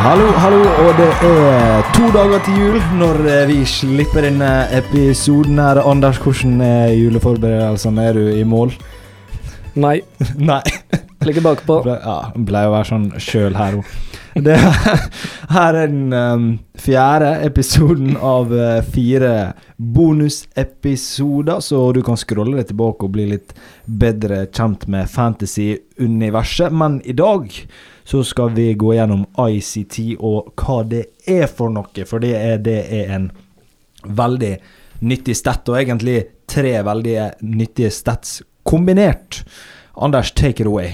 Hallo, hallo, og det er to dager til jul når eh, vi slipper denne episoden her. Anders, hvordan er juleforberedelsene? Er du i mål? Nei. Nei. Ligger bakpå. Ble, ja, blei å være sånn sjøl her òg. Her er den um, fjerde episoden av uh, fire bonusepisoder, så du kan scrolle deg tilbake og bli litt bedre kjent med fantasy-universet. Men i dag så skal vi gå gjennom ICT og hva det er for noe, for det er, det er en veldig nyttig stett, og egentlig tre veldig nyttige stats kombinert. Anders, take it away.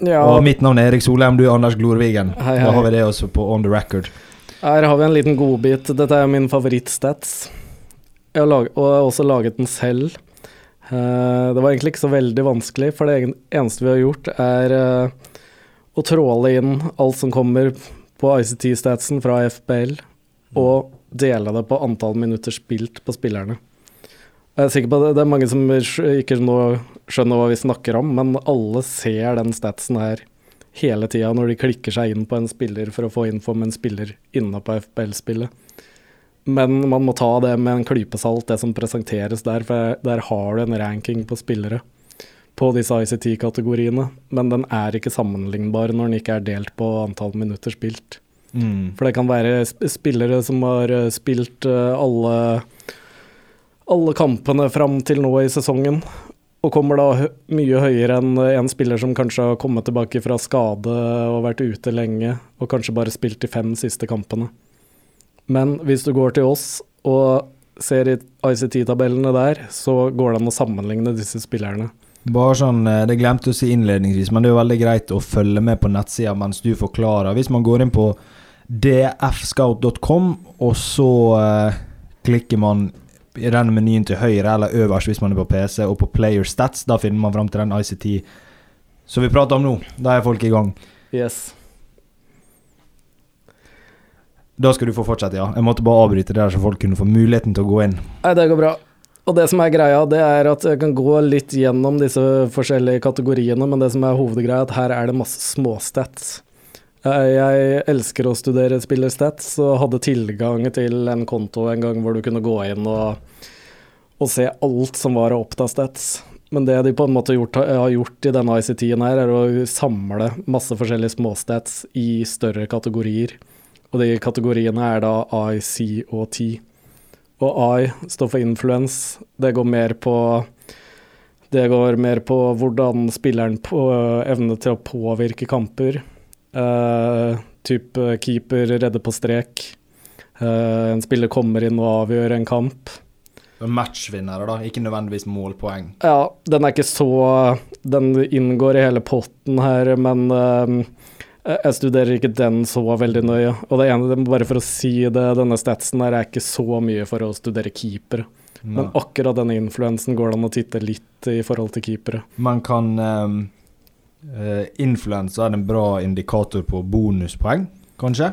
Ja, Og mitt navn er Erik Solheim, du er Anders Glorvigen. Hei, Da har vi det også på on the record. her har vi en liten godbit. Dette er min favorittstats. Jeg har og jeg har også laget den selv. Eh, det var egentlig ikke så veldig vanskelig, for det eneste vi har gjort, er eh, å tråle inn alt som kommer på ICT-statsen fra FBL, og dele det på antall minutter spilt på spillerne. Jeg er sikker på det, det er mange som ikke nå skjønner hva vi snakker om, men alle ser den statsen her hele tida når de klikker seg inn på en spiller for å få info om en spiller inne på FBL-spillet. Men man må ta det med en klype salt, det som presenteres der, for der har du en ranking på spillere på disse ICT-kategoriene, men den er ikke sammenlignbar når den ikke er delt på antall minutter spilt. Mm. For det kan være spillere som har eh, spilt eh, alle, alle kampene fram til nå i sesongen, og kommer da mye høyere enn en spiller som kanskje har kommet tilbake fra skade og vært ute lenge, og kanskje bare spilt de fem siste kampene. Men hvis du går til oss og ser i ICT-tabellene der, så går det an å sammenligne disse spillerne. Bare sånn, eh, Det glemte å si innledningsvis, men det er jo veldig greit å følge med på nettsida mens du forklarer. Hvis man går inn på dfscout.com, og så eh, klikker man i den menyen til høyre eller øverst hvis man er på PC, og på Player Stats, da finner man fram til den ICT som vi prater om nå. Da er folk i gang. Yes. Da skal du få fortsette, ja. Jeg måtte bare avbryte det der, så folk kunne få muligheten til å gå inn. Nei, det går bra. Og det som er greia, det er at jeg kan gå litt gjennom disse forskjellige kategoriene, men det som er hovedgreia, er at her er det masse småstats. Jeg elsker å studere spillerstats, og hadde tilgang til en konto en gang hvor du kunne gå inn og, og se alt som var av Oppda-stats. Men det de på en måte gjort, har gjort i denne ICT-en her, er å samle masse forskjellige småstats i større kategorier. Og de kategoriene er da IC og T. Og I står for influence. Det går mer på Det går mer på hvordan spilleren på evne til å påvirke kamper. Uh, type keeper redder på strek. Uh, en spiller kommer inn og avgjør en kamp. Matchvinnere, da. Ikke nødvendigvis målpoeng. Ja, den er ikke så Den inngår i hele potten her, men eh, jeg studerer ikke den så veldig nøye. Og det ene, bare for å si det, denne statsen her er ikke så mye for å studere keepere. Men akkurat denne influensen går det an å titte litt i forhold til keepere. Man kan um, Influensa er en bra indikator på bonuspoeng, kanskje?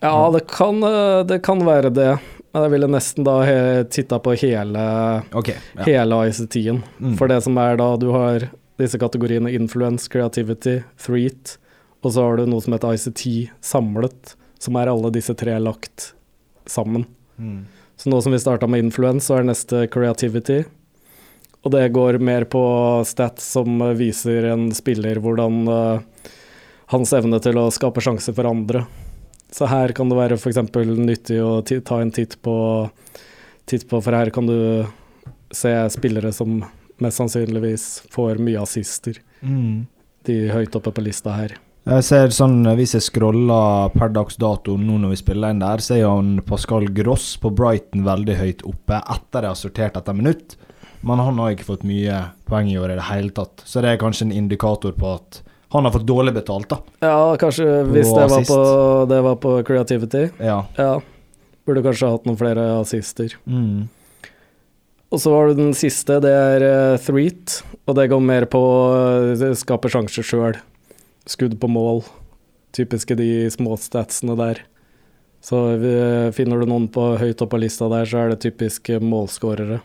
Ja, det kan, eh, det kan være det. Men jeg ville nesten da he- titta på hele, okay, Ja. hele ICT-en. Mm. For det som er da, du har disse kategoriene influence, creativity, threat, og så har du noe som heter ICT samlet, som er alle disse tre lagt sammen. Mm. Så nå som vi starta med influence, så er neste creativity. Og det går mer på stats som viser en spiller hvordan uh, hans evne til å skape sjanser for andre. Så her kan det være f.eks. nyttig å ta en titt på, titt på, for her kan du se spillere som mest sannsynligvis får mye assister. Mm. De høyt oppe på lista her. Jeg ser sånn, Hvis jeg scroller per dags dato nå når vi spiller inn der, så er han Pascal Gross på Brighton veldig høyt oppe etter jeg har sortert etter minutt. Men han har ikke fått mye poeng i år i det hele tatt. Så det er kanskje en indikator på at han har fått dårlig betalt, da. Ja, kanskje hvis det var, på, det var på creativity. Ja. Ja. Burde kanskje hatt noen flere assister. Mm. Og så har du den siste, det er uh, threat, og det går mer på å skape sjanser sjøl. Skudd på mål. Typiske de små statsene der. Så eh, finner du noen på høyt oppe på lista der, så er det typiske målskårere.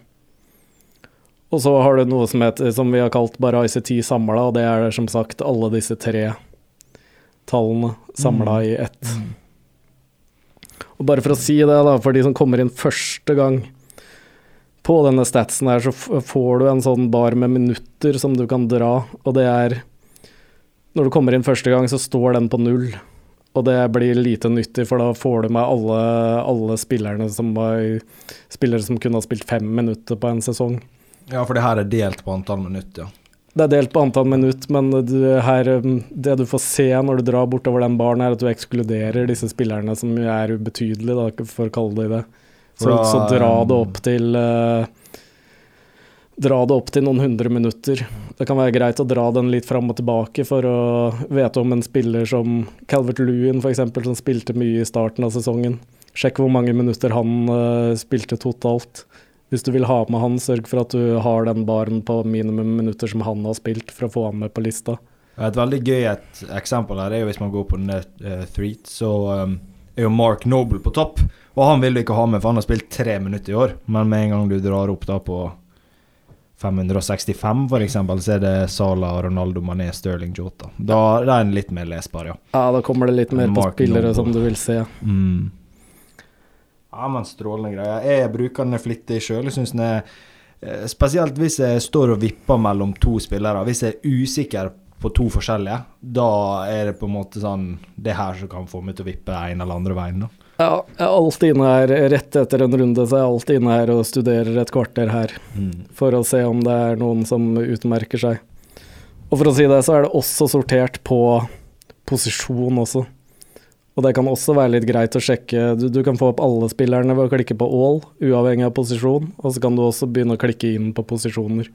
Og så har du noe som, heter, som vi har kalt bare ICT samla, og det er som sagt alle disse tre tallene samla Mm. i ett. Og bare for å si det, da, for de som kommer inn første gang på denne statsen her, så får du en sånn bar med minutter som du kan dra, og det er Når du kommer inn første gang, så står den på null. Og det blir lite nyttig, for da får du med alle, alle spillerne som var Spillere som kunne ha spilt fem minutter på en sesong. Ja, for det her er delt på antall minutter, ja. Det er delt på antall minutt, men du, her, um, det du får se når du drar bortover den baren, er at du ekskluderer disse spillerne som er ubetydelige, da, for å kalle det det. Så, så dra det opp til eh, Dra det opp til noen hundre minutter. Det kan være greit å dra den litt fram og tilbake for å vite om en spiller som Calvert Lewin f.eks., som spilte mye i starten av sesongen. Sjekk hvor mange minutter han uh, spilte totalt. Hvis du vil ha med han, sørg for at du har den baren på minimum minutter som han har spilt, for å få han med på lista. Et veldig gøy et eksempel her er jo hvis man går på Net uh, Threat, så um, er jo Mark Noble på topp. Og han vil du ikke ha med, for han har spilt tre minutter i år. Men med en gang du drar opp da på 565 f.eks., så er det Sala, Ronaldo, Mané, Sterling, Jota. Da, da er den litt mer lesbar, ja. Ja, da kommer det litt mer på spillere som du vil se. Mm. Ja, men strålende greier. Jeg bruker den flittig sjøl. Jeg syns den er eh, Spesielt hvis jeg står og vipper mellom to spillere. Hvis jeg er usikker på to forskjellige, da er det på en måte sånn Det er her som kan få meg til å vippe en eller andre veien. da. Ja, jeg er alltid inne her rett etter en runde, så jeg er alltid inne her og studerer et kvarter her. For å se om det er noen som utmerker seg. Og for å si det, så er det også sortert på posisjon også. Og det kan også være litt greit å sjekke. Du, du kan få opp alle spillerne ved å klikke på all, uavhengig av posisjon. Og så kan du også begynne å klikke inn på posisjoner.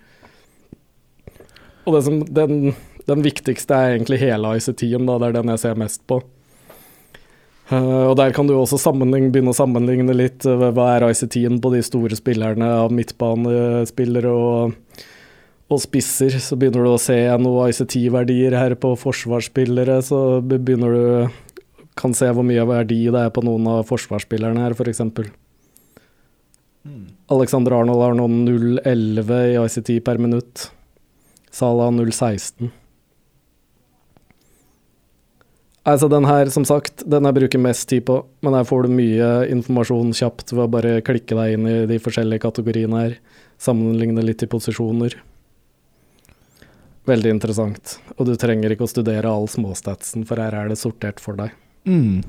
Og det som, den, den viktigste er egentlig hele ICT-en, da. Det er den jeg ser mest på. Eh, og der kan du også begynne å sammenligne litt. uh, hva er ICT-en på de store spillerne av midtbanespillere og, og spisser? Så begynner du å se noe ICT-verdier her på forsvarsspillere. Så begynner du kan se hvor mye verdi det er på noen av forsvarsspillerne her, f.eks. Alexander Arnold har nå 0,11 i ICT per minutt. Salah 0,16. Altså den her, som sagt, den jeg bruker mest tid på, men her får du mye informasjon kjapt ved å bare klikke deg inn i de forskjellige kategoriene her. Sammenligne litt i posisjoner. Veldig interessant. Og du trenger ikke å studere all småstatsen, for her er det sortert for deg. Mm.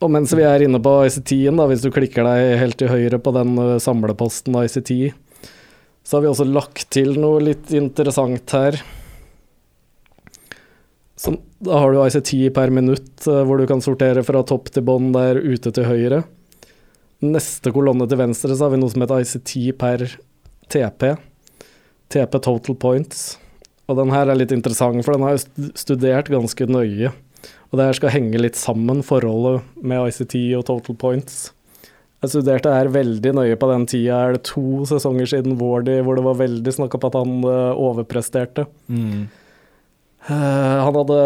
Og mens vi er inne på ICT-en, hvis du klikker deg helt til høyre på den samleposten ICT, så har vi også lagt til noe litt interessant her. Som, da har du ICT per minutt, hvor du kan sortere fra topp til bånn der ute til høyre. Neste kolonne til venstre så har vi noe som heter ICT per TP. TP Total Points. Og den her er litt interessant, for den har jeg studert ganske nøye. Og det her skal henge litt sammen, forholdet med ICT og Total Points. Jeg studerte her veldig nøye på den tida, er det to sesonger siden Wardy, hvor det var veldig snakk om at han eh, overpresterte. Mm. Eh, han hadde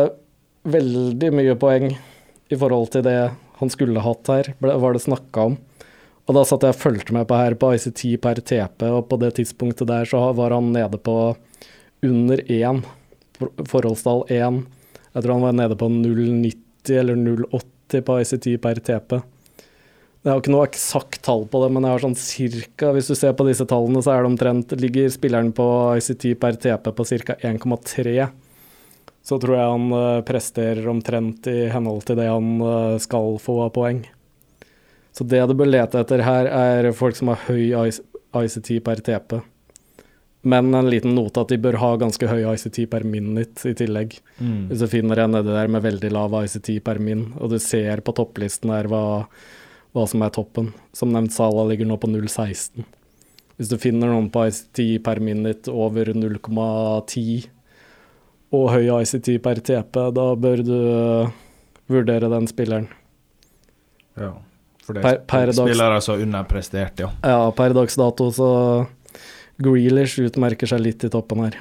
veldig mye poeng i forhold til det han skulle hatt her, var det snakka om. Og da satt jeg og fulgte med på her på ICT per TP, og på det tidspunktet der så var han nede på under 1, for- forholdstall 1. Jeg tror han var nede på 0,90 eller 0,80 på ICT per TP. Jeg har ikke noe eksakt tall på det, men jeg har sånn cirka Hvis du ser på disse tallene, så er det omtrent Ligger spilleren på ICT per TP på ca. 1,3, så tror jeg han eh, presterer omtrent i henhold til det han eh, skal få av poeng. Så det du bør lete etter her, er folk som har høy ICT per TP. Men en liten note at de bør ha ganske høy ICT per minute i tillegg. Mm. Hvis du finner en nedi der med veldig lav ICT per min, og du ser på topplisten her hva, hva som er toppen. Som nevnt, Sala ligger nå på 0,16. Hvis du finner noen på ICT per minute over 0,10 og høy ICT per TP, da bør du øh, vurdere den spilleren. Ja. For det Per- per er spillere som underprestert, ja. Ja, per dags dato så Grealish utmerker seg litt i toppen her.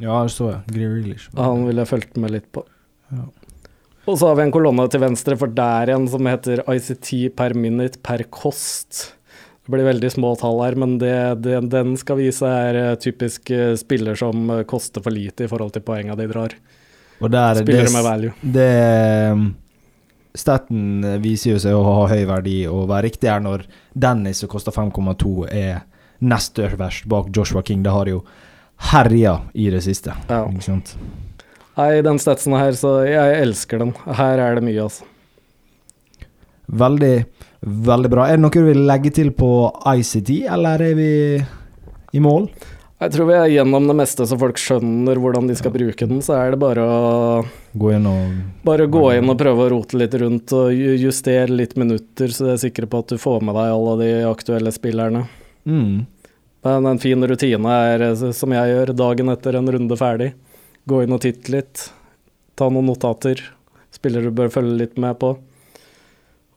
Ja, det så jeg. Grealish. Han ville jeg fulgt med litt på. Ja. Og så har vi en kolonne til venstre for der igjen som heter ICT per minute per kost. Det blir veldig små tall her, men det, det, den skal vise er eh, typisk eh, spiller som eh, koster for lite i forhold til poengene de drar. Og der Spillere det, med value. Det, staten viser jo seg å ha høy verdi og være riktig her når Dennis, som koster 5,2, er nest øverst bak Joshua King. Det har jo herja i det siste. Ja. Ikke sant? Nei, den statsen her, så jeg elsker den. Her er det mye, altså. Veldig, veldig bra. Er det noe du vil legge til på ICT, eller er vi i mål? Jeg tror vi er gjennom det meste, så folk skjønner hvordan de skal bruke den. Så er det bare å Gå inn og bare gå inn og prøve å rote litt rundt og justere litt minutter, så du er sikker på at du får med deg alle de aktuelle spillerne. mm. Men en fin rutine er, eh, som jeg gjør, dagen etter en runde ferdig. Gå inn og titte litt. Ta noen notater. Spillere du bør følge litt med på.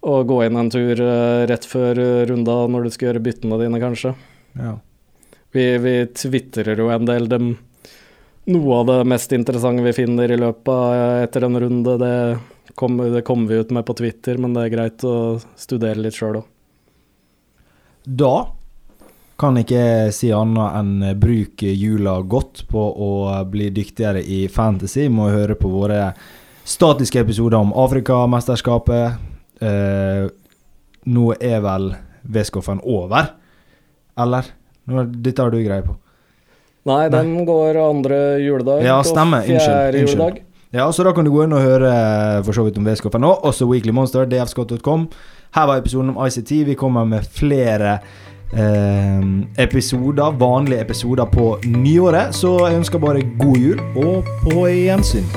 Og gå inn en tur eh, rett før eh, runda når du skal gjøre byttene dine, kanskje. Ja. Vi, vi tvitrer jo en del. Dem, noe av det mest interessante vi finner i løpet av etter en runde, det kommer, kom vi ut med på Twitter, men det er greit å studere litt sjøl òg. Da kan ikke jeg si annet enn bruk jula godt på å bli dyktigere i fantasy. Må høre på våre statiske episoder om Afrikamesterskapet. Eh, nå er vel V-skuffen over, eller? Nå, dette har du greie på. Nei, den går andre juledag Ja, stemmer. Unnskyld, juledag. Ja, så da kan du gå inn og høre eh, for så vidt om V-skuffen nå. Også Weekly Monster, dfscott.com. Her var episoden om ICT. Vi kommer med flere eh, episoder, vanlige episoder på nyåret. Så jeg ønsker bare god jul, og på gjensyn.